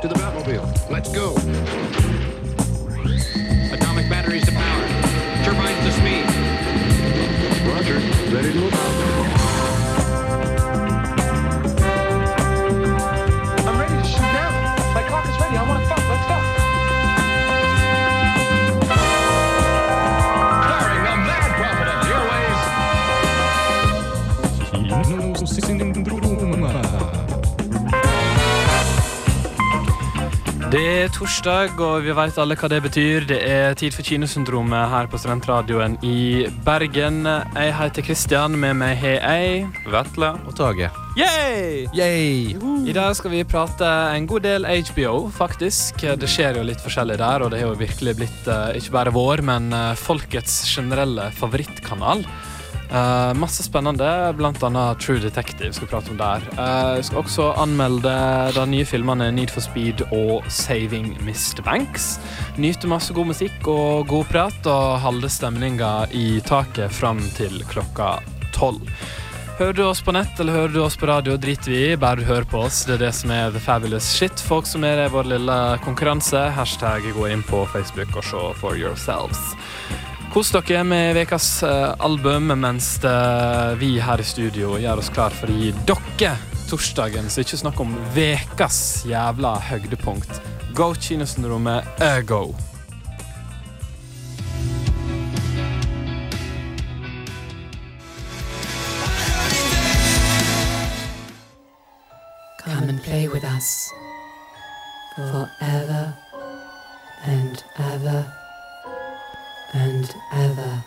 To the Batmobile. Let's go. Atomic batteries to power. Turbines to speed. Roger. Ready to move out. Det er torsdag, og vi vet alle hva det betyr. Det er tid for Kinosyndromet her på Studentradioen i Bergen. Jeg heter Kristian, med meg har jeg Vetle. Og Tage. Yay! Yay! I dag skal vi prate en god del HBO, faktisk. Det skjer jo litt forskjellig der, og det har jo virkelig blitt eh, ikke bare vår, men eh, folkets generelle favorittkanal. Eh, masse spennende, annet True Detective skal vi prate om der. Uh, skal også anmelde de nye filmene Need for Speed og Saving Mr. Banks. Nyte masse god musikk og god prat, og holde stemninga i taket fram til klokka tolv. Hører du oss på nett eller hører du oss på radio, driter vi i. Bare du hører på oss. Det er det som er the fabulous shit. Folk som er i vår lille konkurranse. Hashtag gå inn på Facebook og se for yourselves. Kos dere med ukas eh, album, mens vi her i studio gjør oss klar for å gi dere torsdagen, så ikke snakk om ukas jævla høydepunkt. Go Kinosyndromet, Ergo. go! Come and play with us forever and ever and ever.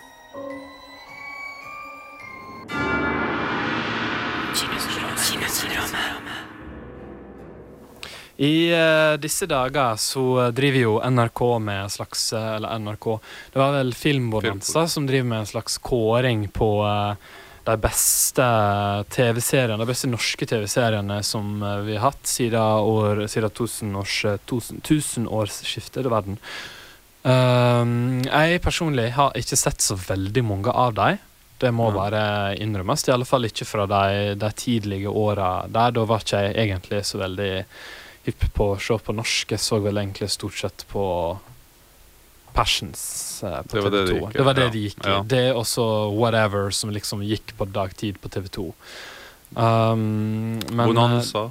I uh, disse dager så driver jo NRK med en slags eh, Eller NRK Det var vel Filmbonanza som driver med en slags kåring på uh, de beste TV-seriene, de beste norske TV-seriene som vi har hatt siden, år, siden tusenårs, tusen, tusenårsskiftet i verden. Um, jeg personlig har ikke sett så veldig mange av dem. Det må bare innrømmes. I alle fall ikke fra de, de tidlige åra der. Da var ikke jeg egentlig så veldig hypp på å se på norsk. Jeg så vel egentlig stort sett på Passions eh, på Det var det TV2. det gikk det var det de gikk i. Ja. Det og så Whatever, som liksom gikk på dagtid på TV2. Um, men, Bonanza.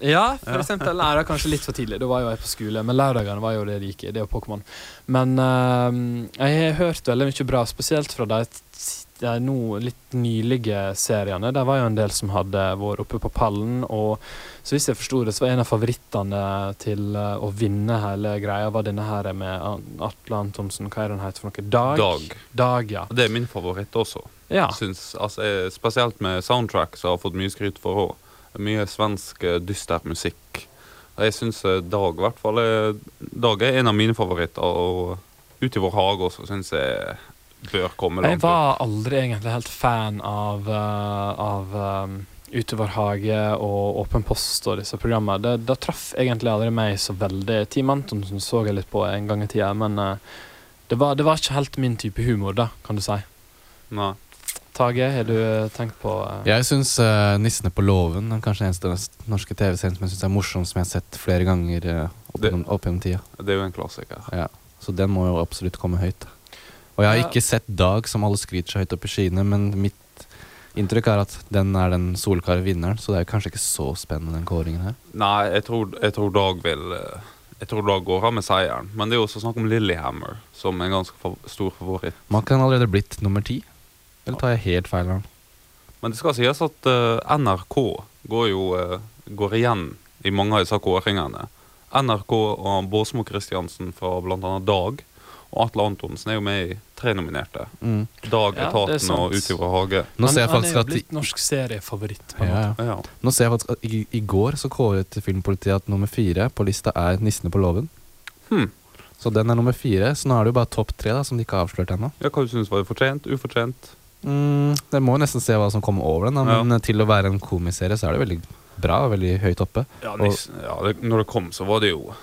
Ja, for eksempel. Nei, det er kanskje litt for tidlig. Da var jo jeg på skole. Men lørdagene var jo det de gikk i. Det er jo Pokémon. Men uh, jeg har hørt veldig mye bra, spesielt fra de, de nå litt nylige seriene. Der var jo en del som hadde vært oppe på pallen. Og så hvis jeg forsto det, så var en av favorittene til eh, å vinne hele greia, var denne her med An- Atle Antonsen. Hva er den heter for noe? Dag? Dag. Dag, ja. Det er min favoritt også. ja. Synes, altså, spesielt med soundtrack, som har fått mye skryt for òg. Mye svensk eh, dyster musikk. Jeg syns eh, Dag i hvert fall er, Dag er en av mine favoritter. Og Ut i vår hage også syns jeg bør komme langt. Jeg var aldri egentlig helt fan av, eh, av um, Utover hage og Åpen post og disse programmene. Det, det traff egentlig aldri meg så veldig. Team Antonsen så jeg litt på en gang i tida, men uh, det, var, det var ikke helt min type humor, da, kan du si. Nei. Tage, har du eh, tenkt på eh, Jeg syns uh, 'Nissene på låven' er kanskje den eneste norske TV-serien som jeg synes er morsom, som jeg har sett flere ganger uh, opp, Det- gjennom, opp gjennom tida. Det er jo en klassiker. Ja. Så den må jo absolutt komme høyt. Og jeg har Ja. ikke sett Dag, som alle skryter seg høyt opp i skyene, men mitt inntrykk er at den er den solklare vinneren, så det er kanskje ikke så spennende, den kåringen her. Nei, jeg tror, jeg tror Dag vil Jeg tror Dag går av med seieren. Men det er jo også snakk om Lillehammer, som er en ganske stor favoritt. Man kan allerede blitt nummer ti. Eller tar jeg helt feil her? Men det skal sies at uh, NRK går jo uh, går igjen i mange av disse kåringene. NRK og Båsmo Christiansen fra bl.a. Dag og Atle Antonsen er jo med i tre nominerte. Mm. Dag, Ja, Etaten og Ut i hage. Nå han, ser jeg han faktisk er jo at blitt norsk seriefavoritt. på en ja, måte. ja. Ja. Nå ser jeg faktisk at i, i går så kåret Filmpolitiet at nummer fire på lista er 'Nissene på låven'. Hmm. Så den er nummer fire, så nå er det jo bare topp tre da, som de ikke har avslørt ennå. ja, Hva du synes var det fortjent? Ufortjent? Mm, det må jo nesten se hva som kommer over den, da, Ja. men til å være en komiserie så er det veldig bra. Veldig høyt oppe. Ja, Og- ja det, Når det kom, så var det jo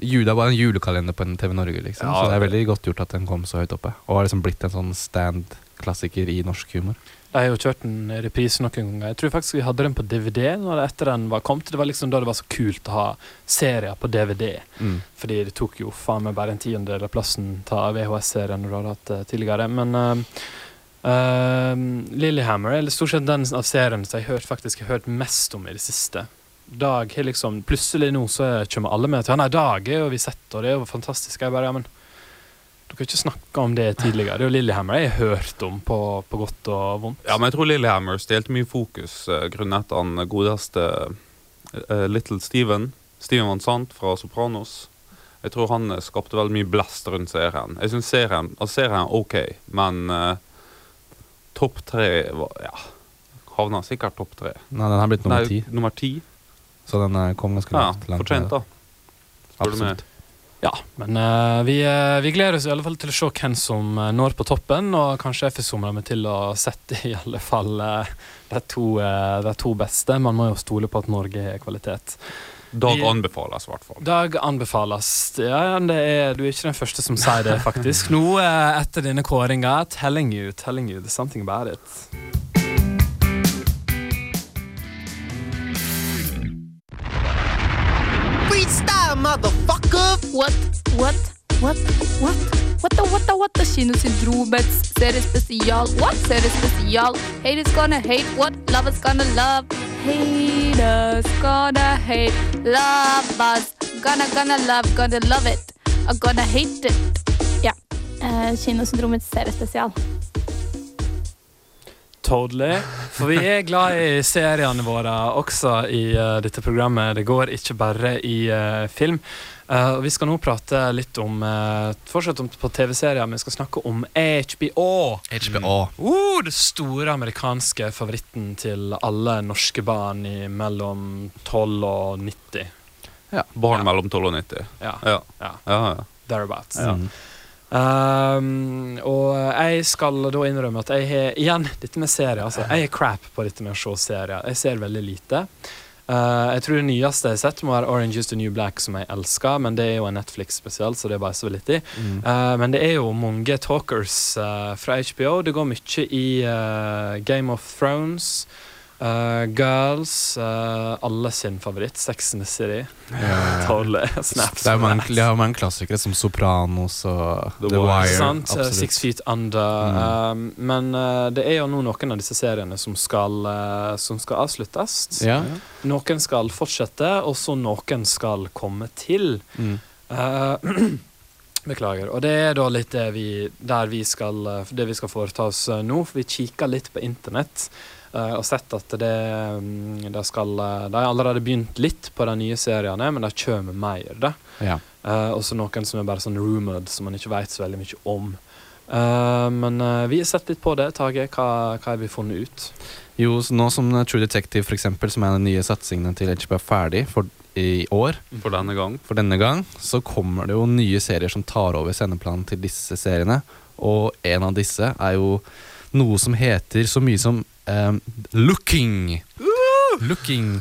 Juda var en julekalender på en TV Norge, liksom. Ja, så det er veldig godt gjort at den kom så høyt oppe. Og har liksom blitt en sånn stand klassiker i norsk humor. De har jo kjørt den i reprise noen ganger. Jeg tror faktisk vi hadde den på DVD når etter den var kommet. Det var liksom da det var så kult å ha serier på DVD. Mm. Fordi det tok jo faen meg bare en tiendedel av plassen til VHS-serien du hadde hatt eh, tidligere. Men uh, Lillehammer er stort sett den av serien som jeg har hørt, faktisk har hørt mest om i det siste. Dag har liksom Plutselig nå så kommer alle med til han er Dag og vi sett, og det er jo fantastisk. Jeg bare, ja, men dere har ikke snakka om det tidligere. Det er jo Lillehammer jeg har hørt om på, på godt og vondt. Ja, men jeg tror Lillehammer stjelte mye fokus uh, grunnet han godeste uh, Little Steven. Steven Van Sant fra Sopranos. Jeg tror han eh, skapte veldig mye blest rundt serien. Jeg syns serien, altså serien er ok, men eh, topp tre Ja. Havna sikkert topp tre. Nei, den har blitt nummer ti, nummer ti. så den eh, kom ganske langt. langt fortjent, da. Spør. Absolutt. Ja, men uh, vi, uh, vi gleder oss i alle fall til å se hvem som uh, når på toppen, og kanskje jeg får forsommer meg til å sette i alle fall de, to, de to beste. Man må jo stole på at Norge har kvalitet. Dag anbefales, i hvert fall. Dag anbefales. Ja, er, du er ikke den første som sier det, faktisk. Nå etter denne kåringa, telling you, telling you, there's something about it. What, what, what, what? What the, what the, what the Kinosyndromets seriespesial. What seriespesial? Hate is gonna hate what? Love is gonna love. Haters gonna hate. Love us. Gonna, gonna love. Gonna love it. I'm gonna hate it. Ja. Eh, Kinosyndromets seriespesial. Totally. For vi er glad i seriene våre også i uh, dette programmet. Det går ikke bare i uh, film. Eh, og vi skal nå prate litt om uh, Fortsatt om, på TV-serier, men vi skal snakke om HBO. HBO. Uh, det store amerikanske favoritten til alle norske barn i mellom 12 og 90. Ja. Barn Ja. mellom 12 og 90. Ja, Ja. ja Ja, ja. thereabouts. Mm. Um, og jeg skal da innrømme at jeg har igjen dette med serier. Altså, jeg er crap på dette med å se serier. Jeg ser veldig lite. Uh, jeg tror det nyeste jeg har sett, må være Orange is the New Black, som jeg elsker. Men det er jo en Netflix spesiell, så det bæsjer vi litt i. Mm. Uh, men det er jo mange talkers uh, fra HBO. Det går mye i Game of Thrones. Uh, Girls. uh, alle sin favoritt, Sex and the City. Totally. Snaps. Det er mange, de har mange klassikere som Sopranos og The The, Wire. Sant? eh, absolutt. Six Feet Under. Um, men eh, det er jo nå noen av disse seriene som skal, som skal avsluttes. Ja. Noen skal fortsette, og så noen skal komme til. Mm. Beklager. Og det er da litt det vi, vi skal, det vi skal foreta oss nå. For vi kikker litt på internett. Eh, og sett at det, mm, det skal eh, De har allerede begynt litt på de nye seriene, men det kommer mer. da ja. Uh, og så noen som er bare sånn rumored, som man ikke vet så veldig mye om. Uh, men uh, vi har sett litt på det. Tage, hva, hva har vi funnet ut? Jo, så nå som True Detective, for eksempel, som er den nye satsingen til HBO, er ferdig for i år, For denne gang. for denne gang, så kommer det jo nye serier som tar over sendeplanen til disse seriene. Og en av disse er jo noe som heter så mye som ehm, Looking. Looking.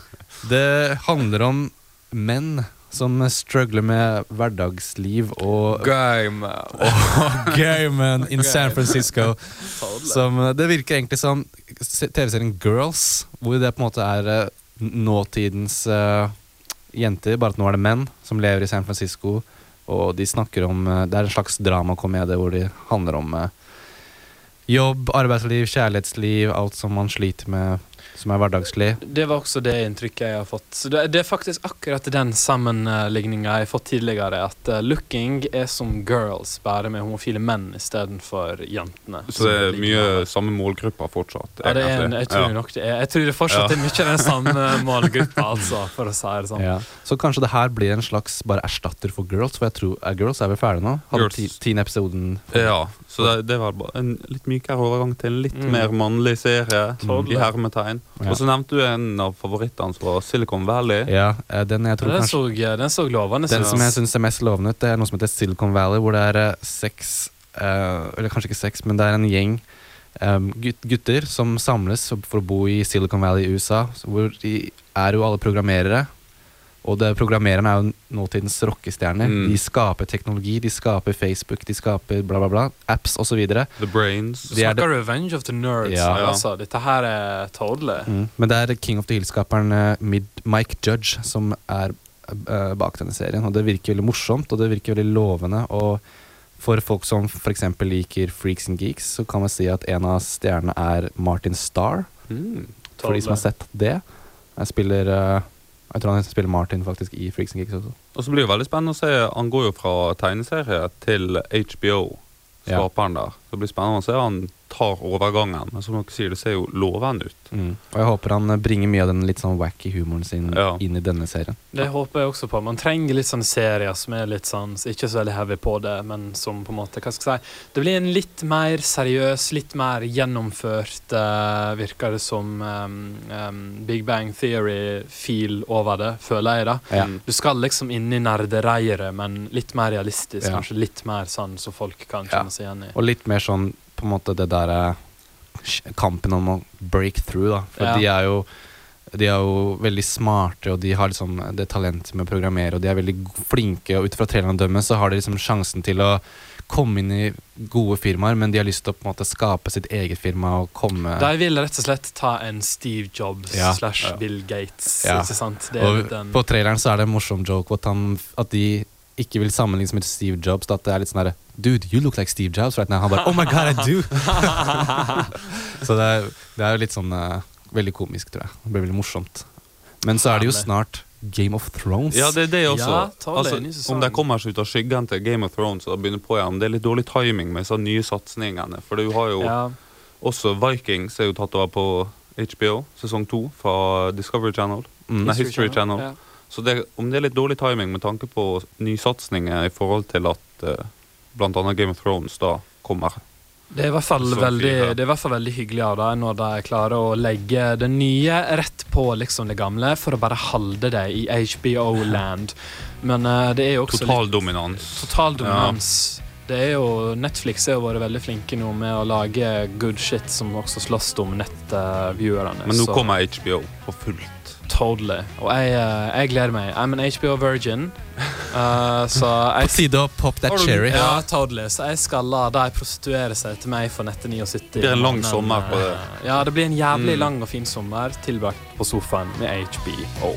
Det handler om menn som struggler med hverdagsliv og Game. og gamen in San Francisco. Som, eh, det virker egentlig som TV-serien Girls, hvor det på en måte er eh, nåtidens uh, jenter, bare at nå er det menn som lever i San Francisco. Og de snakker om Det er en slags dramakomedie hvor de handler om eh, jobb, arbeidsliv, kjærlighetsliv, alt som man sliter med som er hverdagslig. Det var også det inntrykket jeg har fått. Så det, det er faktisk akkurat den sammenligninga jeg har fått tidligere. At eh, looking er som girls, bare med homofile menn istedenfor jentene. Så det er mye samme målgrupper fortsatt. ja, det er en, jeg tror Ja. nok det er Jeg tror det fortsatt Ja. er mye den samme målgruppa, altså, for å si det sånn. Ja. Så kanskje det her blir en slags bare erstatter for Girls, for jeg tror er Girls er vel ferdig nå? Hadde ti, tiende episoden Ja, så det, det var en litt mykere overgang til en litt Mm. mer mannlig serie. mm. I hermetegn. Ja. Og så nevnte du en av favorittene fra Silicon Valley. Ja, eh, den jeg tror Den kanskje så, den så lovende Den som jeg syns er mest lovende ut, det er noe som heter Silicon Valley, hvor det er eh, seks uh, Eller kanskje ikke seks, men det er en gjeng um, gutter som samles for å bo i Silicon Valley i USA. Hvor de er jo alle programmerere. Og det, programmererne er jo nåtidens rockestjerner. Mm. De skaper teknologi, de skaper Facebook, de skaper bla, bla, bla. Apps osv. The Brains. Du snakker Snakker Revenge of the Nerds. Ja. her, Altså. Dette her er tålelig. Mm. Men det er King of the Hill-skaperen eh, Mike Judge som er uh, bak denne serien. Og det virker veldig morsomt, og det virker veldig lovende. Og for folk som f.eks. liker Freaks and Geeks, så kan man si at en av stjernene er Martin Starr. Mm. For de som har sett det. Jeg spiller eh, Jeg tror han spiller Martin faktisk i Freaks and Geeks også. Og så blir det veldig spennende å se Han går jo fra tegneserie til HBO, Ja. skaperen der. Det blir spennende å se han tar overgangen. Men som dere sier, det ser jo lovende ut. Og jeg håper han eh, bringer mye av den litt sånn wacky humoren sin Ja. inn i denne serien. Det håper jeg også på. Man trenger litt sånne serier som er litt sånn Ikke så veldig heavy på det, men som på en måte Hva skal jeg si? Det blir en litt mer seriøs, litt mer gjennomført, uh, virker det som um, um, Big Bang Theory-feel over det, føler jeg, da. Ja. Mm. Du skal liksom inn i nerdereiret, men litt mer realistisk. Ja. Kanskje litt mer sånn så folk kan Ja. kjenne seg igjen i. Og litt mer sånn på en måte det derre kampen om å break through, da. For Ja. de er jo de er jo veldig smarte, og de har liksom det talentet med å programmere, og de er veldig flinke, og ut fra traileren dømme så har de liksom sjansen til å komme inn i gode firmaer, men de har lyst til å på en måte skape sitt eget firma og komme De vil rett og slett ta en Steve Jobs Ja. slash Bill Gates, Ja. ikke sant? Det Og den på traileren så er det en morsom joke at, han, at de ikke vil sammenlignes med Steve Jobs. At det er litt sånn herre Dude, you look like Steve Jobs right now. Han bare Oh my god, I do! så det er, det er jo litt sånn uh, veldig komisk, tror jeg. Det blir veldig morsomt. Men så er det jo snart Game of Thrones. Ja, det er det også. Ja, altså, om de kommer seg ut av skyggen til Game of Thrones og begynner på igjen, det er litt dårlig timing med disse nye satsingene. For du har jo ja. også Vikings er jo tatt over på HBO, sesong to, fra Discovery Channel. Mm. Nei, History Channel. Ja. Så det, om det er litt dårlig timing med tanke på nysatsinger i forhold til at uh, bl.a. Game of Thrones da kommer. Det er, i hvert fall veldig, det er i hvert fall veldig hyggelig av dem når de klarer å legge det nye rett på liksom det gamle, for å bare holde det i HBO-land. Men uh, det er jo også Totaldominans. litt dominans. total dominans. Det er jo, Netflix har vært veldig flinke nå med å lage good shit som også slåss om nettviewerne. Men nå så- kommer HBO på fullt. Totally. Og jeg, eh, jeg gleder meg. I'm an HBO virgin. Uh, så På jeg tide å pop that cherry. ja, totally. Så jeg skal la de prostituere seg til meg for nette 79. Det blir en lang Men, sommer på det. eh, Ja, det blir en jævlig Mm. lang og fin sommer tilbrakt på sofaen med HBO.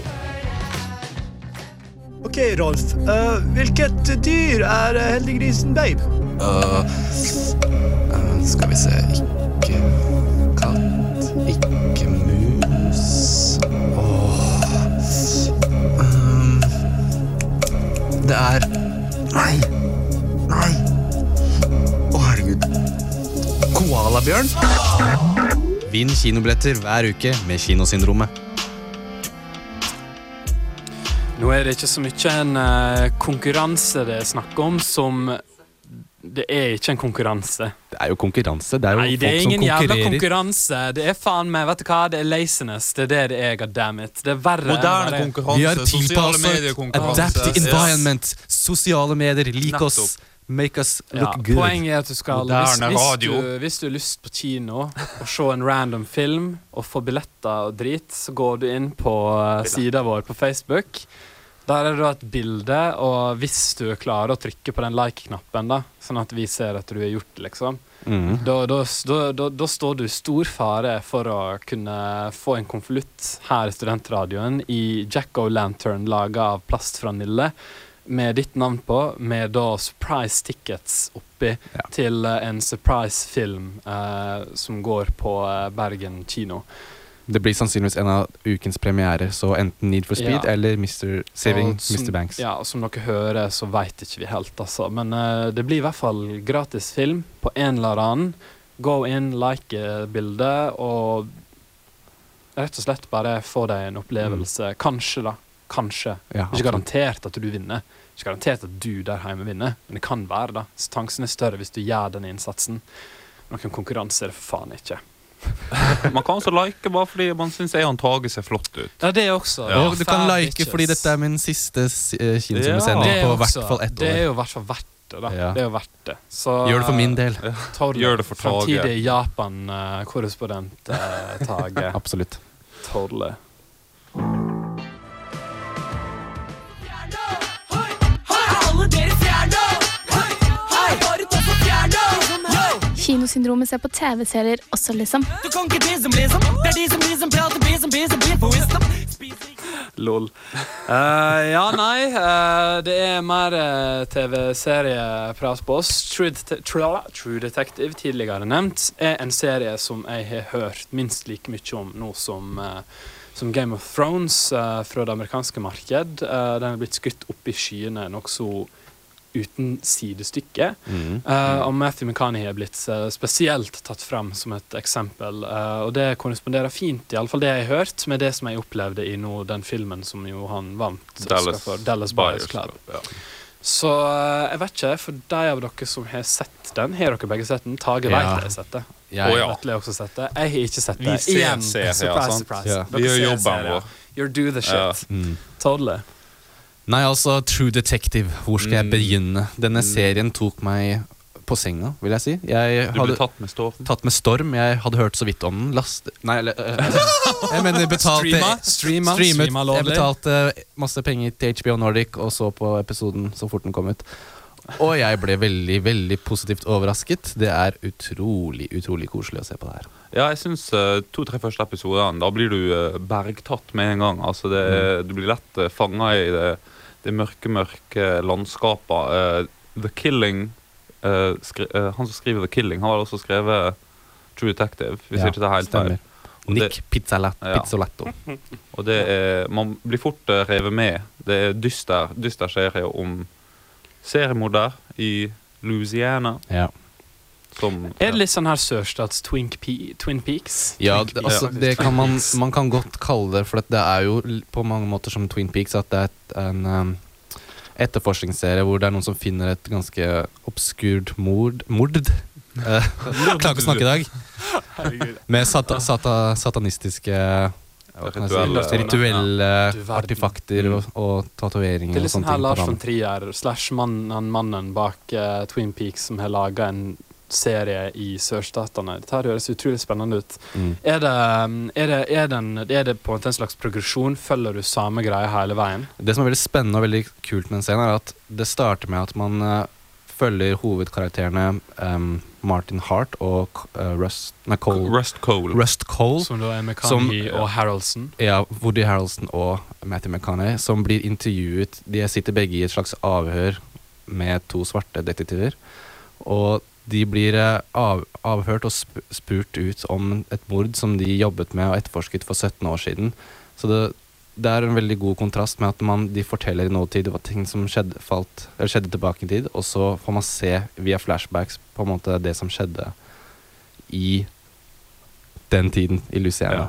Ok, Rolf. Uh, hvilket dyr er heldiggrisen Babe? Øh, skal vi se Ikke katt, ikke Det er Nei! Nei! Å, herregud. Koalabjørn? Vinn kinobilletter hver uke med Kinosyndromet. Nå er det ikke så mye en eh, konkurranse det er snakk om, som Det er ikke en konkurranse. Det er jo konkurranse. Det er jo Nei, det er ingen jævla konkurranse. Det er faen meg, vet du hva, det er laziness. Det er det det er, goddammit. Det er verre Moderne enn Vi har konkurranse, sosiale tilpasset mediekonkurranse. adapt the Yes. environment. Sosiale medier. Lik oss. Make us Ja, look good. poenget er at du skal hvis, hvis, du, hvis du har lyst på kino og se en random film og få billetter og drit, så går du inn på uh, sida vår på Facebook. Der er det et bilde, og hvis du klarer å trykke på den like-knappen, da, sånn at vi ser at du har gjort det, liksom, Mm. da, da, da, da, står du i stor fare for å kunne få en konvolutt her i Studentradioen i Jack O' laga av plast fra Nille, med ditt navn på, med da surprise tickets oppi Ja. til en surprise-film eh, som går på eh, Bergen kino. Det blir sannsynligvis en av ukens premierer, så enten Need for Speed Ja. eller Mr. Saving Og som, Mr. Banks. Ja, og som dere hører, så veit ikke vi helt, altså. Men uh, det blir i hvert fall gratis film på en eller annen. Gå inn, like eh, bildet, og rett og slett bare få deg en opplevelse. Kanskje, da. Kanskje. Ja, Ikke garantert at du vinner. Ikke garantert at du der hjemme vinner, men det kan være, da. Så Sjansen er større hvis du gjør den innsatsen. Noen konkurranse er det for faen ikke. Man kan også like bare fordi man syns Eon Tage ser flott ut. Ja, det også. Og du kan like bitches. fordi dette er min siste Ja, kinosommersending er på hvert fall ett Det er jo hvert fall verdt det, da. Ja. Det er jo verdt det. Så, Gjør det for min del. Torle, Gjør det for Tage. Framtidig Japan-korrespondent uh, Tage. Absolutt. Totally. Kino-syndromet se på TV-serier også, liksom? Du kan ikke liksom. Det er de som prater wisdom. Lol. Uh, ja, nei. Uh, det er mer uh, TV-serieprat på oss. True, Det- True, Detective, tidligere nevnt, er en serie som jeg har hørt minst like mye om nå som, eh, som Game of Thrones eh, fra det amerikanske marked. Eh, den er blitt skutt opp i skyene nokså uten sidestykke. Mm. Uh, og Matthew McConaughey er blitt uh, spesielt tatt fram som et eksempel. Uh, og det korresponderer fint, i alle fall det jeg har hørt, med det som jeg opplevde i nå, den filmen som jo han vant Dallas, for, Dallas Buyers Club. Ja. Så jeg vet ikke, for de av dere som har sett den, har dere begge sett den? Tage Ja. vet jeg har sett det. Jeg- Å, ja. Har også sett det. Jeg har ikke sett Vi det. ser Igjen, ser, surprise, surprise. Vi gjør jobben vår. You do the shit. Mm. Totally. Nei, altså True Detective. Hvor skal jeg Mm. begynne? Denne Mm. serien tok meg på senga, vil jeg si. Jeg Du ble tatt med storm. tatt med storm. Jeg hadde hørt så vidt om den. Last... Nei, eller øh, Jeg mener betalte Streama, streama, streama Jeg betalte masse penger til HBO Nordic og så på episoden så fort den kom ut. Og jeg ble veldig, veldig positivt overrasket. Det er utrolig, utrolig koselig å se på det her. Ja, jeg syns to-tre første episodene, da blir du uh, bergtatt med en gang. Altså, det, Du blir lett uh, fanga i det, det mørke, mørke landskapet. Uh, The Killing uh, eh, Han som skriver The Killing, han har også skrevet True Detective, hvis Ja, ikke det er helt feil. Nick Pizzoletto. Ja. Og det er, man blir fort uh, revet med. Det er dyster, dyster serie om seriemorder i Louisiana. Ja. Som Er det litt sånn her sørstats Twin, Pe Twin Peaks? Ja, Twin Peaks, altså, det kan man, man kan godt kalle det, for det er jo på mange måter som Twin Peaks, at det er en um, etterforskningsserie hvor det er noen som finner et ganske obskurt mord Mord? Eh, Klarer ikke å snakke i dag. Med sata, sata, satanistiske Rituelle, si, Rituelle. ja, artifakter verden. og, og tatoveringer. Det er liksom her Lars von. Trier slash mannen, mannen bak uh, Twin Peaks som har laga en serie i sørstatene. Dette høres utrolig spennende ut. Mm. Er det, um, er, det, er, den, er det på en måte en slags progresjon? Følger du samme greie hele veien? Det som er veldig spennende og veldig kult med den scenen, er at det starter med at man eh, følger hovedkarakterene um, Martin Hart og uh, Rust, nei, Cole, Rust Cole. Rust Cole. Som da er McConaughey og Harroldson? Ja, Woody Harroldson og Matthew McConaughey, som blir intervjuet De sitter begge i et slags avhør med to svarte detektiver. Og de blir eh, av, avhørt og spurt ut om et mord som de jobbet med og etterforsket for 17 år siden. Så det, det er en veldig god kontrast med at man, de forteller i nåtid hva ting som skjedde, falt, eller skjedde tilbake i tid, og så får man se via flashbacks på en måte det som skjedde i den tiden i Luciana.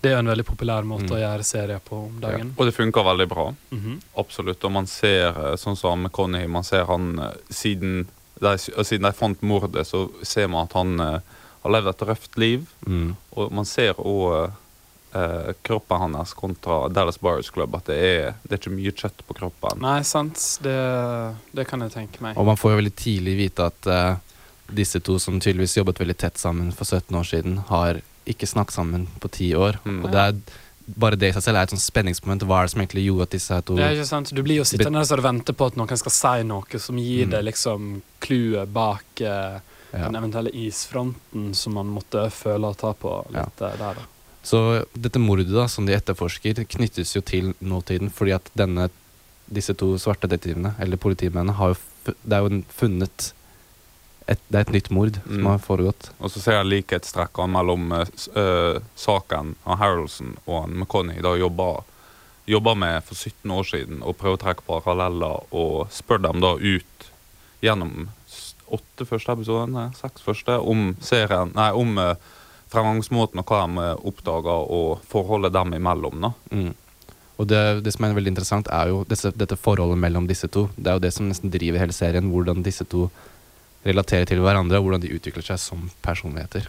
Det er jo en veldig populær måte Mm. å gjøre serier på om dagen. Og det funker veldig bra. Mhm. Absolutt. Og man ser, eh, sånn som Conny, man ser han eh, siden de, siden de fant mordet, så ser man at han eh, har levd et røft liv. Mm. Og man ser òg eh, kroppen hans kontra Dallas Buyers Club, at det er, det er ikke mye kjøtt på kroppen. Nei, sant. Det, det kan jeg tenke meg. Og man får jo veldig tidlig vite at eh, disse to som tydeligvis jobbet veldig tett sammen for 17 år siden, har ikke snakket sammen på ti år. Mm. Og det er bare det i seg selv er et sånt spenningsmoment. Hva er det som egentlig gjorde at disse her to Det er ikke sant? Du blir jo sittende og vente på at noen skal si noe som gir Mm. deg liksom clouet bak eh, ja. den eventuelle isfronten som man måtte føle og ta på litt eh, der, da. Så dette mordet da, som de etterforsker, knyttes jo til nåtiden, fordi at denne, disse to svarte detektivene, eller politimennene, har jo Det er jo funnet et, Det er et nytt mord som Mm. har foregått. Og så ser jeg likhetstrekkene mellom uh, saken av Harrelson og McConney da jobba, jobba med for 17 år siden, og prøver å trekke paralleller og spør dem da ut gjennom åtte første episodene, seks første, om serien Nei, om eh, fremgangsmåten og hva de eh, oppdager, og forholdet dem imellom. da. Mm. Og det, det som er veldig interessant, er jo disse, dette forholdet mellom disse to. Det er jo det som nesten driver hele serien, hvordan disse to relaterer til hverandre, og hvordan de utvikler seg som personligheter.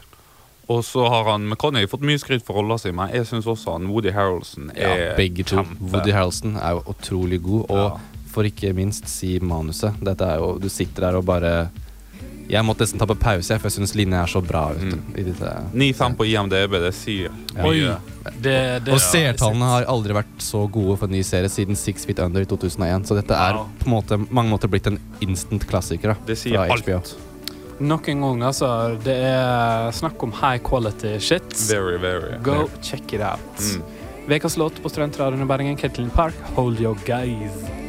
Og så har han McConney fått mye skryt for rolla si, men jeg syns også han Woody Harrelson Ja, er begge to. kjempe. Woody Harroldson er jo utrolig god, og Ja. for ikke minst si manuset. Dette er jo, Du sitter der og bare Jeg måtte nesten ta på pause, for jeg syns linja er så bra. Vet du, Mm. i dette. 9-5 på IMDb, det sier Ja. Oi, Det, det, Og seertallene har aldri vært så gode for en ny serie siden Six Feet Under i 2001. Så dette er på måte mange måter blitt en instant klassiker da, Det sier fra alt. Nok en gang, altså. Det er snakk om high quality shit. Very, very. Go check it out. Mm. Låt på Studentradioen i Bergen, Ketlin Park, Hold Your Guys.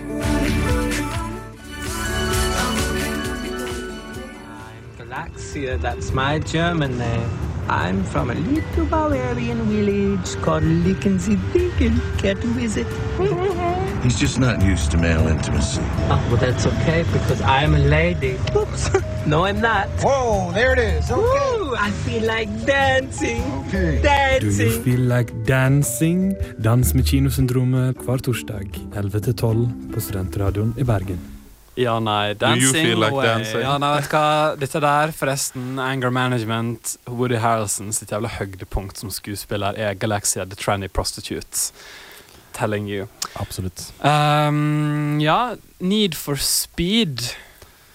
Galaxia, that's my German name. I'm from a little Bavarian village called Lickensee-Dinken. Care to visit? He's just not used to male intimacy. Oh, well, that's okay because I'm a lady. Oops. no, I'm not. Whoa, there it is. Okay. Woo, I feel like dancing. Okay. Dancing. feel like dancing? Dans med kinosyndromet hver torsdag 11-12 på Studentradioen i Bergen. Ja, nei, you dancing feel like away. dancing? Ja, nei, vet hva? Dette der, forresten, anger management, Woody Harrelson sitt jævla høydepunkt som skuespiller er Galaxia The Tranny Prostitute. Telling you. Absolutt. Um, ja, Need for Speed.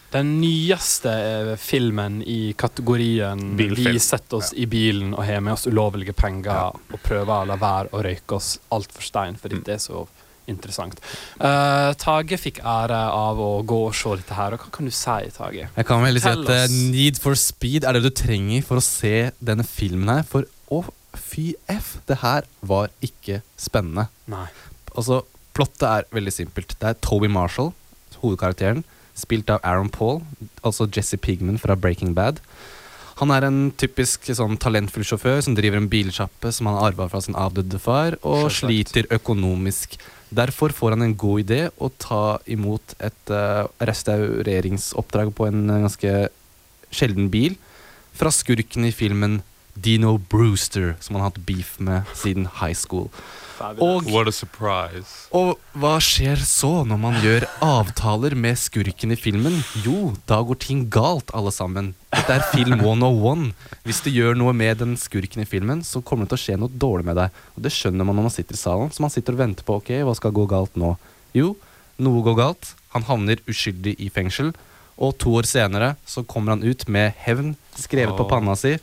Den nyeste eh, filmen i kategorien Bilfilm. Vi setter oss i bilen og har med oss ulovlige penger og prøver å la være å røyke oss altfor stein, fordi det er så interessant. Uh, Tage fikk ære av å gå og se dette her, og hva kan du si, Tage? Jeg kan vel si at uh. Need for Speed er det du trenger for å se denne filmen her. For å, fy f, det her var ikke spennende. Nei. Altså, Plottet er veldig simpelt. Det er Toby Marshall, hovedkarakteren, spilt av Aaron Paul, altså Jesse Pigman fra Breaking Bad. Han er en typisk sånn talentfull sjåfør som driver en bilsjappe som han har arva fra sin avdøde far, og Selvsagt. sliter økonomisk. Derfor får han en god idé å ta imot et uh, restaureringsoppdrag på en uh, ganske sjelden bil fra skurken i filmen Dino Brewster, som han har hatt beef med siden high school. Og What a surprise. og hva skjer så når man gjør avtaler med skurken i filmen? Jo, da går ting galt, alle sammen. Dette er film 101. Hvis du gjør noe med den skurken i filmen, så kommer det til å skje noe dårlig med deg. Og Det skjønner man når man sitter i salen, så man sitter og venter på ok, hva skal gå galt nå. Jo, noe går galt. Han havner uskyldig i fengsel. Og to år senere så kommer han ut med hevn skrevet på panna si.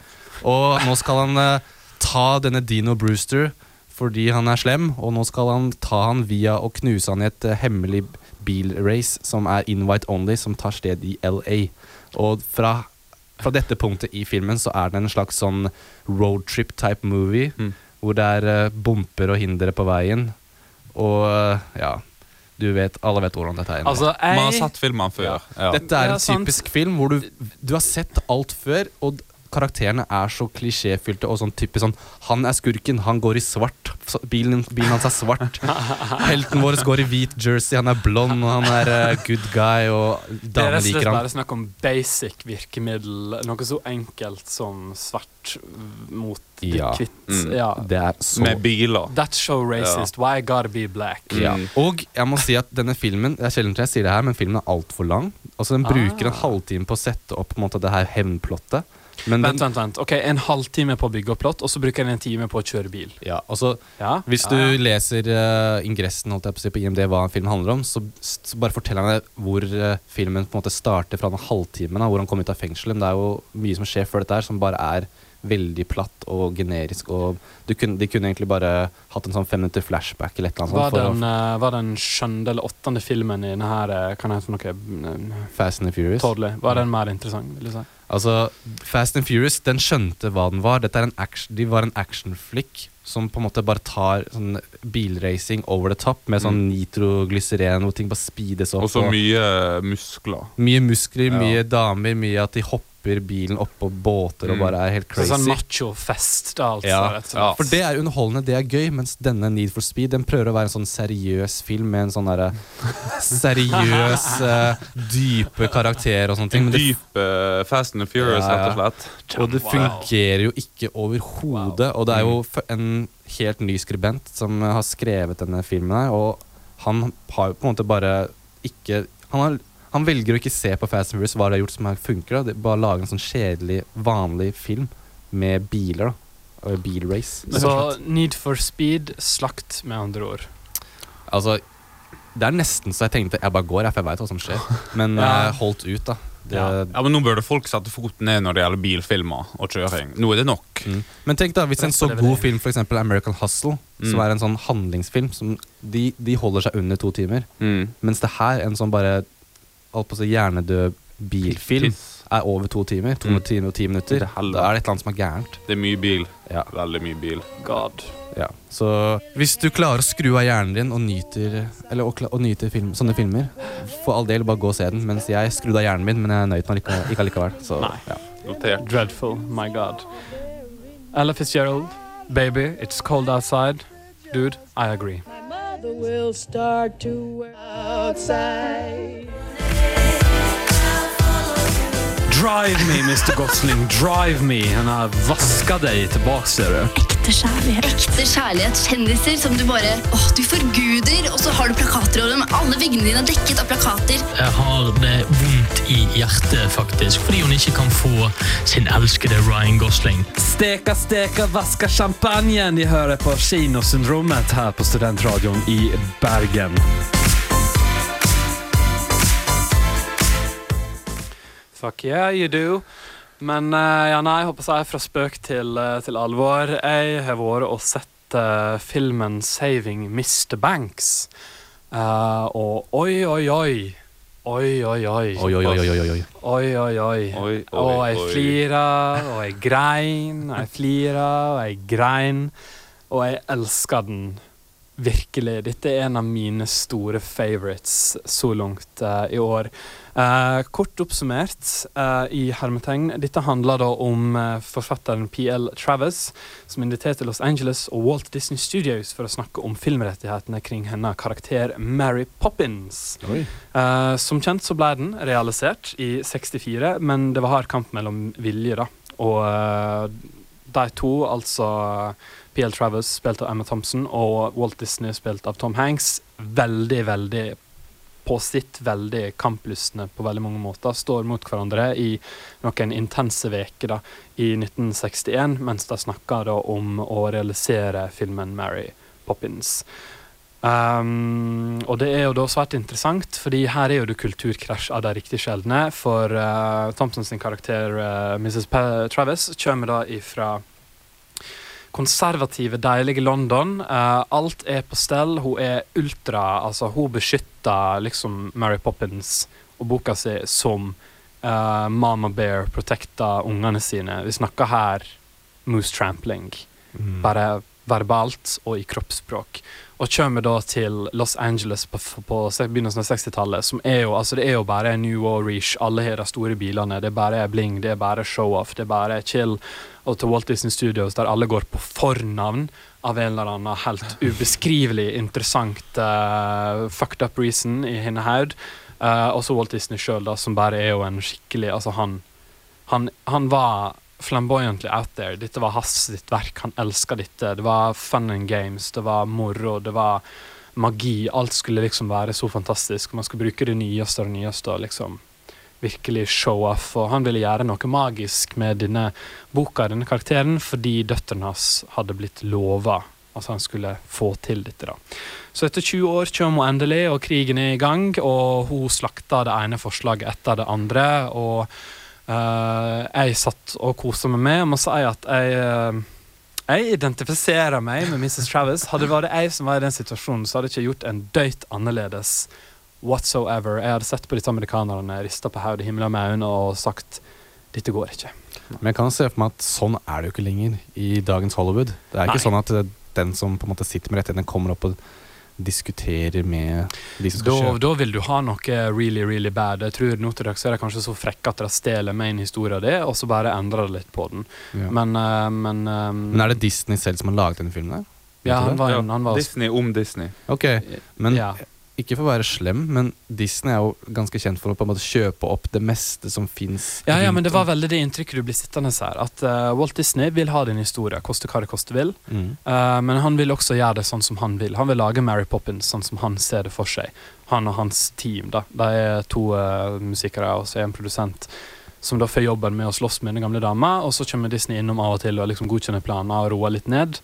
Og nå skal han uh, ta denne Dino Brewster fordi han er slem, og nå skal han ta han via å knuse han i et eh, hemmelig bilrace som er invite only, som tar sted i LA. Og fra, fra dette punktet i filmen så er det en slags sånn roadtrip type movie, Mm. hvor det er eh, bumper og hindre på veien. Og eh, ja, du vet, alle vet hvordan dette er. Altså, jeg Man har sett filmene før. Ja. Dette er Ja, en sant. typisk film hvor du, du har sett alt før, og karakterene er så klisjéfylte og sånn typisk sånn Han er skurken, han går i svart. Bilen, bilen hans er svart. Helten vår går i hvit jersey, han er blond, og han er eh, good guy, og Det er damer rett og slett liker bare snakk om basic virkemiddel. Noe så enkelt som svart mot Ja. hvitt. Mm. Ja. Det er så Med biler. That's so racist. Why gotta be black? Ja. Mm. Og jeg må si at denne filmen Det er sjelden jeg sier det her, men filmen er altfor lang. Altså Den bruker en Ah. halvtime på å sette opp på en måte, det her hevnplottet. Men Vent, den, vent, vent. Ok, En halvtime på å bygge opp plott, og så bruker jeg en time på å kjøre bil. ja, altså Ja? Hvis ja, du leser uh, ingressen holdt jeg på, å si, på IMD hva en film handler om, så, så bare fortell han deg hvor uh, filmen på en måte starter fra den halvtimen, da, hvor han kommer ut av fengselet. Men det er jo mye som skjer før dette her, som bare er veldig platt og generisk. Og du kunne, de kunne egentlig bare hatt en sånn fem minutter flashback eller et eller Var annet sånt. den, eh, var den skjønne eller åttende filmen i denne her eh, Kan jeg få noe å Fast and the Furious. Totally. Var den mer interessant? vil du si? Altså, Fast and Furious, den skjønte hva den var. Dette er en action, de var en actionflick som på en måte bare tar sånn bilracing over the top med sånn nitroglyceren hvor ting bare speedes opp. Og så mye muskler. Mye muskler, Ja. mye damer, mye at de hopper bilen oppå båter og Mm. bare er helt Så crazy. Sånn machofest, da, altså. ja. rett. Ja. For det er underholdende, det er gøy, mens denne Need for Speed Den prøver å være en sånn seriøs film med en sånn derre seriøs, uh, dype karakter og sånne ting. Dype Men det, dyp eh, Fast and Furious, Ja, ja. rett og slett. og det fungerer jo ikke overhodet. Og det er jo en helt ny skribent som har skrevet denne filmen her, og han har jo på en måte bare ikke Han, har, han velger å ikke se på Fast and Furious hva de har gjort som funker. Da. Det, bare lage en sånn kjedelig, vanlig film med biler. da bilrace. Så. Need for Speed, slakt, med andre ord. Altså, det er nesten så jeg tenkte jeg bare går, jeg, for jeg veit hva som skjer. Men Ja. eh, holdt ut, da. Det, Ja. ja, men Nå burde folk sette foten ned når det gjelder bilfilmer og kjøring. Nå er det nok. Mm. Men tenk da, hvis en så god film for f.eks. American Hustle, som Mm. er en sånn handlingsfilm, som de, de holder seg under to timer. Mm. Mens det her, en sånn bare holdt på å si hjernedød bilfilm, Piss. er over to timer, to Mm. timer og ti minutter, da er det et eller annet som er gærent. Det er mye bil. Ja. Veldig mye bil. God. Ja. Så hvis du klarer å skru av hjernen din og nyter, eller, og, og nyter film, sånne filmer, for all del, bare gå og se den. Mens jeg skrudde av hjernen min, men jeg nøyt meg ikke, ikke allikevel. Så, Nei. ja. Notert. Dreadful. My God. Ella Fitzgerald, baby, it's cold outside. Dude, I agree. My mother will start to outside. Drive me, Mr. Gosling, drive me. Han har vaska deg tilbake, ser du. Ekte kjærlighet. Ekte kjærlighet. Kjendiser som du bare åh, du forguder, og så har du plakater over dem. Alle veggene dine er dekket av plakater. Jeg har det vondt i hjertet, faktisk, fordi hun ikke kan få sin elskede Ryan Gosling. Steka, steka, vaska champagnen. De hører på Kinosyndromet her på Studentradioen i Bergen. Fuck yeah, you do. Men eh, ja, nei, jeg håper jeg fra spøk til, eh, til alvor. Jeg har vært og sett uh, filmen 'Saving Mr. Banks'. Uh, og oi, oi, oi. Oi, oi, oi. Oi, oi, oi, oi, oi, oi. Oi, oi, oi. Oi, og jeg oi. flira, og jeg grein, og jeg flira, og jeg grein. Og jeg elsker den virkelig. Dette er en av mine store favorites så langt uh, i år. Uh, kort oppsummert uh, i hermetegn. Dette handler da om forfatteren PL Travis, som inviterte Los Angeles og Walt Disney Studios for å snakke om filmrettighetene kring hennes karakter Mary Poppins. Som kjent så ble den realisert i 64, men det var hard kamp mellom vilje, da. Og de to, altså PL Travis, spilt av Emma Thompson, og Walt Disney, spilt av Tom Hanks, veldig, veldig på sitt veldig kamplystne på veldig mange måter, står mot hverandre i noen intense veker da, i 1961, mens de snakker da om å realisere filmen Mary Poppins. Um, og det er jo da svært interessant, fordi her er jo det kulturkrasj av de riktig sjeldne. For uh, Thompson sin karakter uh, Mrs. P Travis kommer da ifra konservative, deilige London. Uh, alt er på stell. Hun er ultra Altså, hun beskytter liksom Mary Poppins og boka si som uh, Mama Bear protekter ungene sine. Vi snakker her moose trampling. Bare verbalt og i kroppsspråk. Og kommer da til Los Angeles på, på begynnelsen av 60-tallet, som er jo altså det er jo bare New Orish, alle har de store bilene, det er bare bling, det er bare show-off, det er bare chill. Og til Walt Disney Studios, der alle går på fornavn av en eller annen helt ubeskrivelig interessant uh, fucked up reason i Hinnehaud. Uh, og så Walt Disney sjøl, som bare er jo en skikkelig Altså, han, han, han var flamboyantly out there. Dette var hans sitt verk. Han elska dette. Det var fun and games, det var moro, det var magi. Alt skulle liksom være så fantastisk. Man skulle bruke det nyeste og det nyeste og liksom virkelig show off. Og han ville gjøre noe magisk med denne boka, denne karakteren, fordi døtrene hans hadde blitt lova Altså han skulle få til dette. da. Så etter 20 år kommer hun endelig, og krigen er i gang, og hun slakter det ene forslaget etter det andre. og Eh, jeg satt og kosa meg med. Jeg må si at jeg, uh, jeg identifiserer meg med Mrs. Travis. Hadde det vært jeg som var i den situasjonen, så hadde jeg ikke gjort en døyt annerledes whatsoever. Jeg hadde sett på disse amerikanerne, rista på hodet, himla med øynene og sagt dette går ikke. Men jeg kan se for meg at sånn er det jo ikke lenger i dagens Hollywood. Det er ikke Nei. sånn at eh, den som på en måte sitter med rettighetene, kommer opp og diskuterer med de som skal Da, kjøpe. da vil du ha noe really, really bad. Jeg tror nå til dags er de kanskje så frekke at de stjeler main historie av det, og så bare endrer de litt på den. Ja. Men, uh, men, eh, Men er det Disney selv som har laget denne filmen? der? Ja, han var, en- han var Disney om Disney. Ok, men Ja. Ikke for å være slem, men Disney er jo ganske kjent for å på en måte kjøpe opp det meste som fins. Ja, ja, men det var veldig det inntrykket du blir sittende her. At uh, Walt Disney vil ha din historie, koste hva det koste vil. Mm. Uh, men han vil også gjøre det sånn som han vil. Han vil lage Mary Poppins sånn som han ser det for seg. Han og hans team. da. De er to uh, musikere og så er en produsent som da får jobben med å slåss med den gamle dama, og så kommer Disney innom av og til og liksom godkjenner planer og roer litt ned.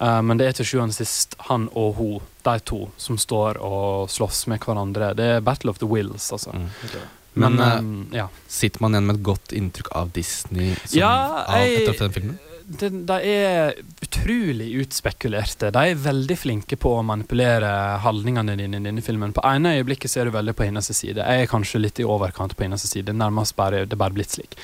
Eh, men det er til sjuende og sist han og hun, de to, som står og slåss med hverandre. Det er Battle of the Wills, altså. Mm. Men, Men, eh, ja. Sitter man igjen med et godt inntrykk av Disney som, Ja, av, etter den filmen? de, de er utrolig utspekulerte. De er veldig flinke på å manipulere holdningene dine i denne filmen. På ene øyeblikket ser du veldig på hennes side. Jeg er kanskje litt i overkant på hennes side. Nærmest bare, det er bare blitt slik.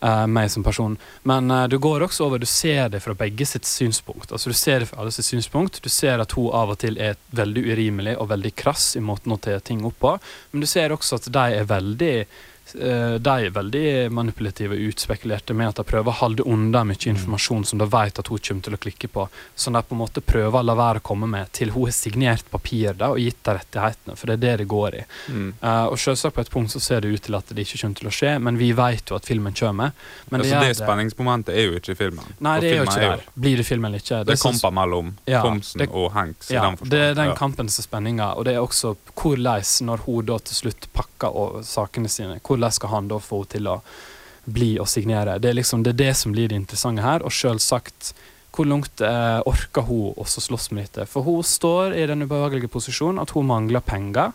Eh, meg som person. Men eh, du går også over, du ser det fra begge sitt synspunkt. Altså Du ser det fra alle sitt synspunkt. Du ser at hun av og til er veldig urimelig og veldig krass i måten å ta ting opp på. Men du ser også at de er veldig de er veldig manipulative og utspekulerte med at de prøver å holde unna mye informasjon som de vet at hun kommer til å klikke på. Som de på en måte prøver å la være å komme med til hun har signert papir da, og gitt de rettighetene. For det er det det går i. Mm. Uh, og selvsagt på et punkt så ser det ut til at det ikke kommer til å skje, men vi vet jo at filmen kommer. Men altså, gjør det spenningsmomentet er jo ikke i filmen. Nei, det er jo ikke der. Blir det film eller ikke? Det som- kamper mellom Ja, Thomsen det- og Hanks. Ja, den det er den Ja. kampen som er spenninga, og det er også hvordan, når hun da til slutt pakker og sakene sine, hvordan skal han da få henne til å bli og signere? Det er liksom det, er det som blir det interessante her, og selvsagt hvor langt eh, orker hun også slåss med dette? For hun står i den ubehagelige posisjonen at hun mangler penger.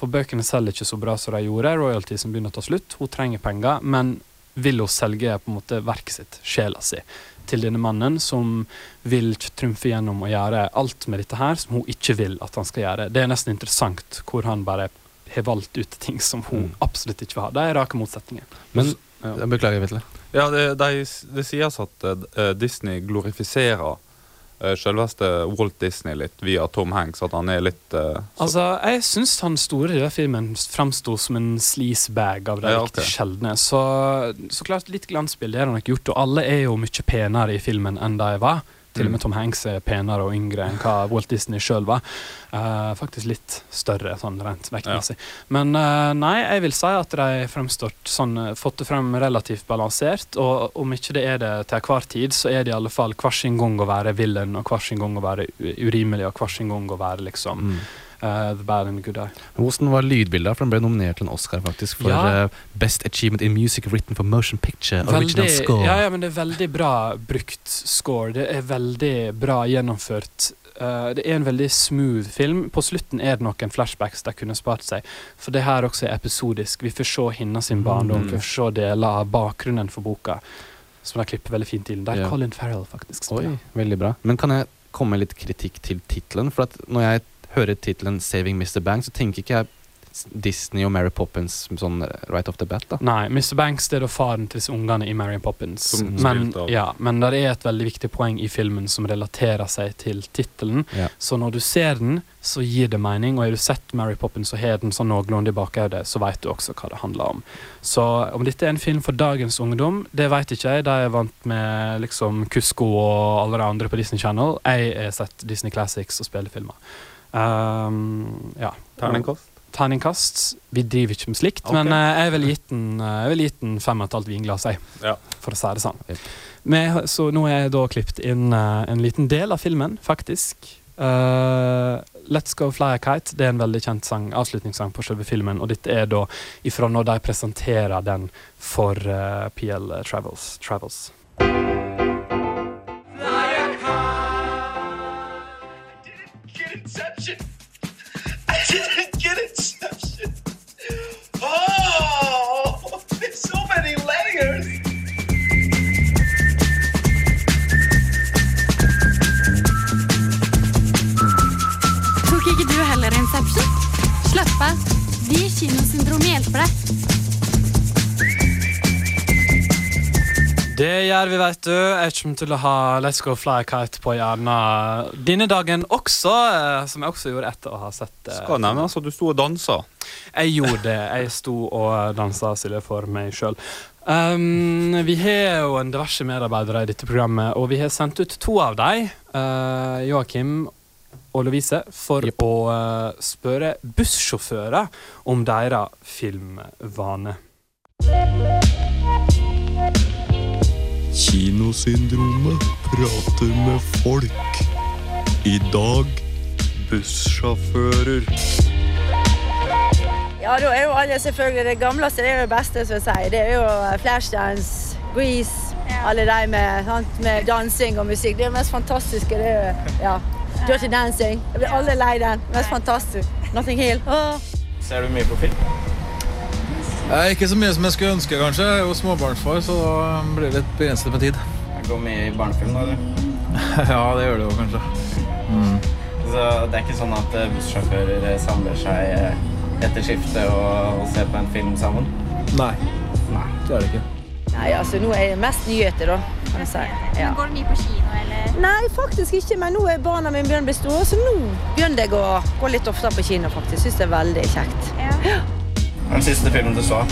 For bøkene selger ikke så bra som de gjorde. Royaltiesen begynner å ta slutt. Hun trenger penger, men vil hun selge på en måte verket sitt, sjela si, til denne mannen som vil trumfe gjennom å gjøre alt med dette her som hun ikke vil at han skal gjøre. Det er nesten interessant hvor han bare har valgt ut ting som hun absolutt ikke vil ha. Det er rake motsetninger. Men Ja. Beklager, Vetle. Ja, det, det, det sies at uh, Disney glorifiserer uh, selveste Walt Disney litt via Tom Hanks. At han er litt uh, Altså, Jeg syns han store i den filmen framsto som en sleazebag av de Ja, riktig ok. sjeldne. Så, så klart litt glansbilde er det nok gjort, og alle er jo mye penere i filmen enn de var. Til og med Mm. Tom Hanks er penere og yngre enn hva Walt Disney sjøl var. Uh, faktisk litt større sånn rent vektmessig. Men uh, nei, jeg vil si at de har fremstått sånn, eh, fått det frem relativt balansert. Og om ikke det er det til hver tid, så er det i alle fall hver sin gang å være villain, og hver sin gang å være urimelig, og hver sin gang å være liksom eh, the bad and the good eye. Hvordan var lydbildet? For Den ble nominert til en Oscar faktisk for Ja. eh, Best Achievement in Music Written for Motion Picture. Original Veldig- Score. Ja, ja, men det er veldig bra brukt score. Det er veldig bra gjennomført. Uh, det er en veldig smooth film. På slutten er det noen flashbacks de kunne spart seg. For det her også er episodisk. Vi får se hennes sin barndom, Mm. vi får se deler av bakgrunnen for boka. Som de klipper veldig fint til. Der yeah. Colin Farrell faktisk spiller. Oi, veldig bra. Men kan jeg komme med litt kritikk til tittelen? For at når jeg hører tittelen 'Saving Mr. Banks', så tenker ikke jeg Disney og Mary Poppins sånn right off the bat. da Nei, Mr. Banks det er da faren til disse ungene i Mary Poppins. Som Men, ja, men det er et veldig viktig poeng i filmen som relaterer seg til tittelen. Ja. Så når du ser den, så gir det mening. Og har du sett Mary Poppins og har den sånn noenlunde i bakhodet, så vet du også hva det handler om. Så om dette er en film for dagens ungdom, det vet ikke jeg. De er vant med liksom Kusko og alle de andre på Disney Channel. Jeg har sett Disney Classics og spillefilmer. Um, ja. Terningkast? Terningkast. Vi driver ikke med slikt, okay. men uh, jeg ville gitt den, uh, vil fem og et halvt vinglass, jeg. Ja. For å si det sånn. Med, så nå har jeg da klippet inn uh, en liten del av filmen, faktisk. Uh, Let's Go Fly a Kite det er en veldig kjent sang, avslutningssang på selve filmen. Og dette er da ifra når de presenterer den for PL Travels. Travels. Inception! I didn't get Inception! Oh! There's so many layers! Tok ikke du heller Inception? Slapp av. Vi i Kinosyndrom hjelper deg. Det gjør vi, vet du. Jeg kommer til å ha Let's Go Fly Kite på hjernen denne dagen også, eh, som jeg også gjorde etter å ha sett eh, Skal nevnes at du sto og dansa. Jeg gjorde det. Jeg sto og dansa Silje for meg sjøl. Um, vi har jo en diverse medarbeidere i dette programmet, og vi har sendt ut to av dem, uh, Joakim og Lovise, for å uh, spørre bussjåfører om deres filmvane. Kinosyndromet prater med folk. I dag bussjåfører. Ja, da er jo alle selvfølgelig det gamleste, det er jo det beste, som jeg sier. Det er jo Flashdance, Grease, alle de med, sant, med dansing og musikk. Det er det mest fantastiske. Det er jo, ja. Dirty Dancing. Jeg blir alle lei den. Mest fantastisk. Nothing Hill. Åh. Ser du mye på film? Eh, ikke så mye som jeg skulle ønske, kanskje. Jeg er jo småbarnsfar, så da blir det litt begrenset med tid. Jeg går mye i barnefilm, da, eller? ja, det gjør det jo kanskje. Mm. Så det er ikke sånn at eh, bussjåfører eh, samler seg eh, etter skiftet og, og ser på en film sammen? Nei. Nei. Det er det ikke. Nei, altså nå er det mest nyheter, da. Kan jeg si. Ja. Går du mye på kino, eller? Nei, faktisk ikke, men nå er barna mine begynner å bli store, så nå begynner jeg å gå litt oftere på kino, faktisk. Syns det er veldig kjekt. Den siste filmen du så?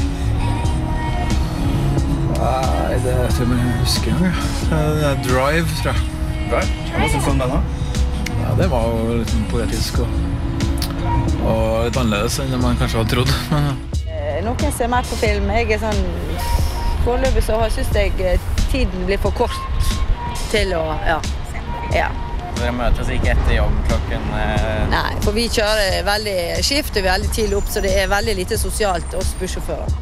Nei, det er til og med jeg husker engang. jeg. Det er Drive, tror jeg. Drive? Hva syns du om den, da? Ja, det var jo litt sånn poetisk og, og litt annerledes enn man kanskje hadde trodd. Men, Eh, Noen ser mer på film. Jeg er sånn Foreløpig så syns jeg eh, tiden blir for kort til å Ja. ja. Dere møtes ikke etter jobb klokken eh, Nei, for vi kjører veldig skift og vi veldig tidlig opp, så det er veldig lite sosialt oss bussjåfører.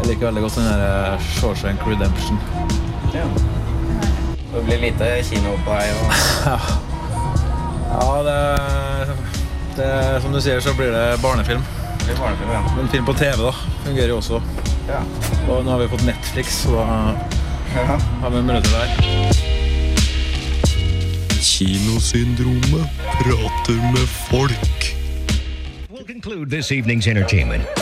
jeg liker veldig godt den der eh, Shawshank Redemption. Ja. Det blir lite kino på vei Og... Ja, ja det, det Som du sier, så blir det barnefilm. Det blir barnefilm, ja. Men film på TV da, fungerer jo også. Ja. Og nå har vi fått Netflix, så da har vi muligheter der. Kinosyndromet prater med folk. We'll conclude this evening's entertainment.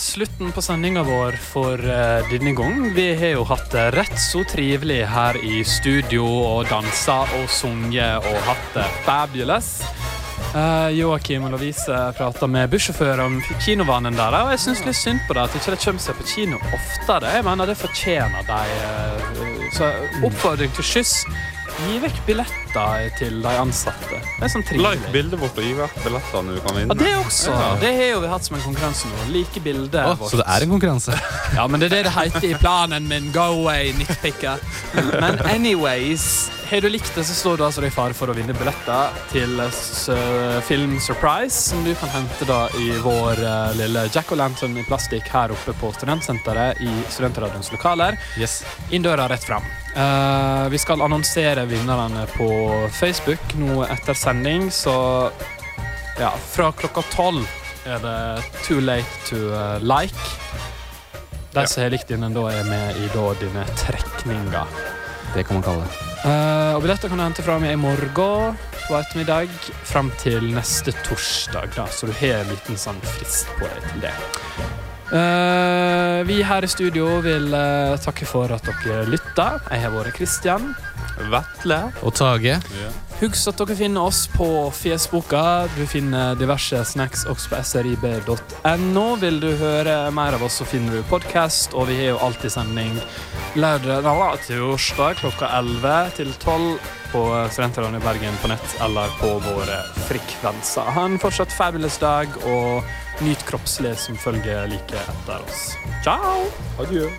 Slutten på sendinga vår for uh, denne gang. Vi har jo hatt det rett så trivelig her i studio og dansa og sunget og hatt det fabulous. Uh, Joakim og Lovise prata med bussjåfører om kinovanen der, og jeg syns litt synd på det at ikke kommer seg på kino oftere. Jeg mener det fortjener de. Uh, så oppfordring til skyss. Gi vekk billetter til de ansatte. Det er sånn trivelig. Like bildet vårt og gi vekk billettene du kan vinne. Ja, det også. Ja. Det har jo vi hatt som en konkurranse nå. Like bildet vårt. så det er en konkurranse? Ja, men det er det det heter i planen min. Go away, nitpicker. Men anyways, har du likt det, så står du altså i fare for å vinne billetter til film Surprise, som du kan hente da i vår eh, lille jack-o'-lantern i plastikk her oppe på Studentsenteret i Studentradioens lokaler. Yes. Inn døra rett fram. Uh, vi skal annonsere vinnerne på Facebook nå etter sending, så ja, fra klokka tolv er det too late to eh, like. De som har likt dine, da er med i da dine trekninger. Det kan man kalle det. Uh, og billetter kan du hente fra meg i morgen på ettermiddag fram til neste torsdag, da, så du har en liten sånn frist på deg til det. Uh, vi her i studio vil uh, takke for at dere lytta. Jeg har vært Kristian. Vetle. Og Tage. Husk at dere finner oss på Fjesboka. Du finner diverse snacks også på srib.no. Vil du høre mer av oss, så finner du podkast, og vi har jo alltid sending lørdag til torsdag klokka 11 til 12 på Studentradioen i Bergen på nett eller på våre frekvenser. Ha en fortsatt fabulous dag, og nyt kroppslig som følger like etter oss. Ciao! Adjø.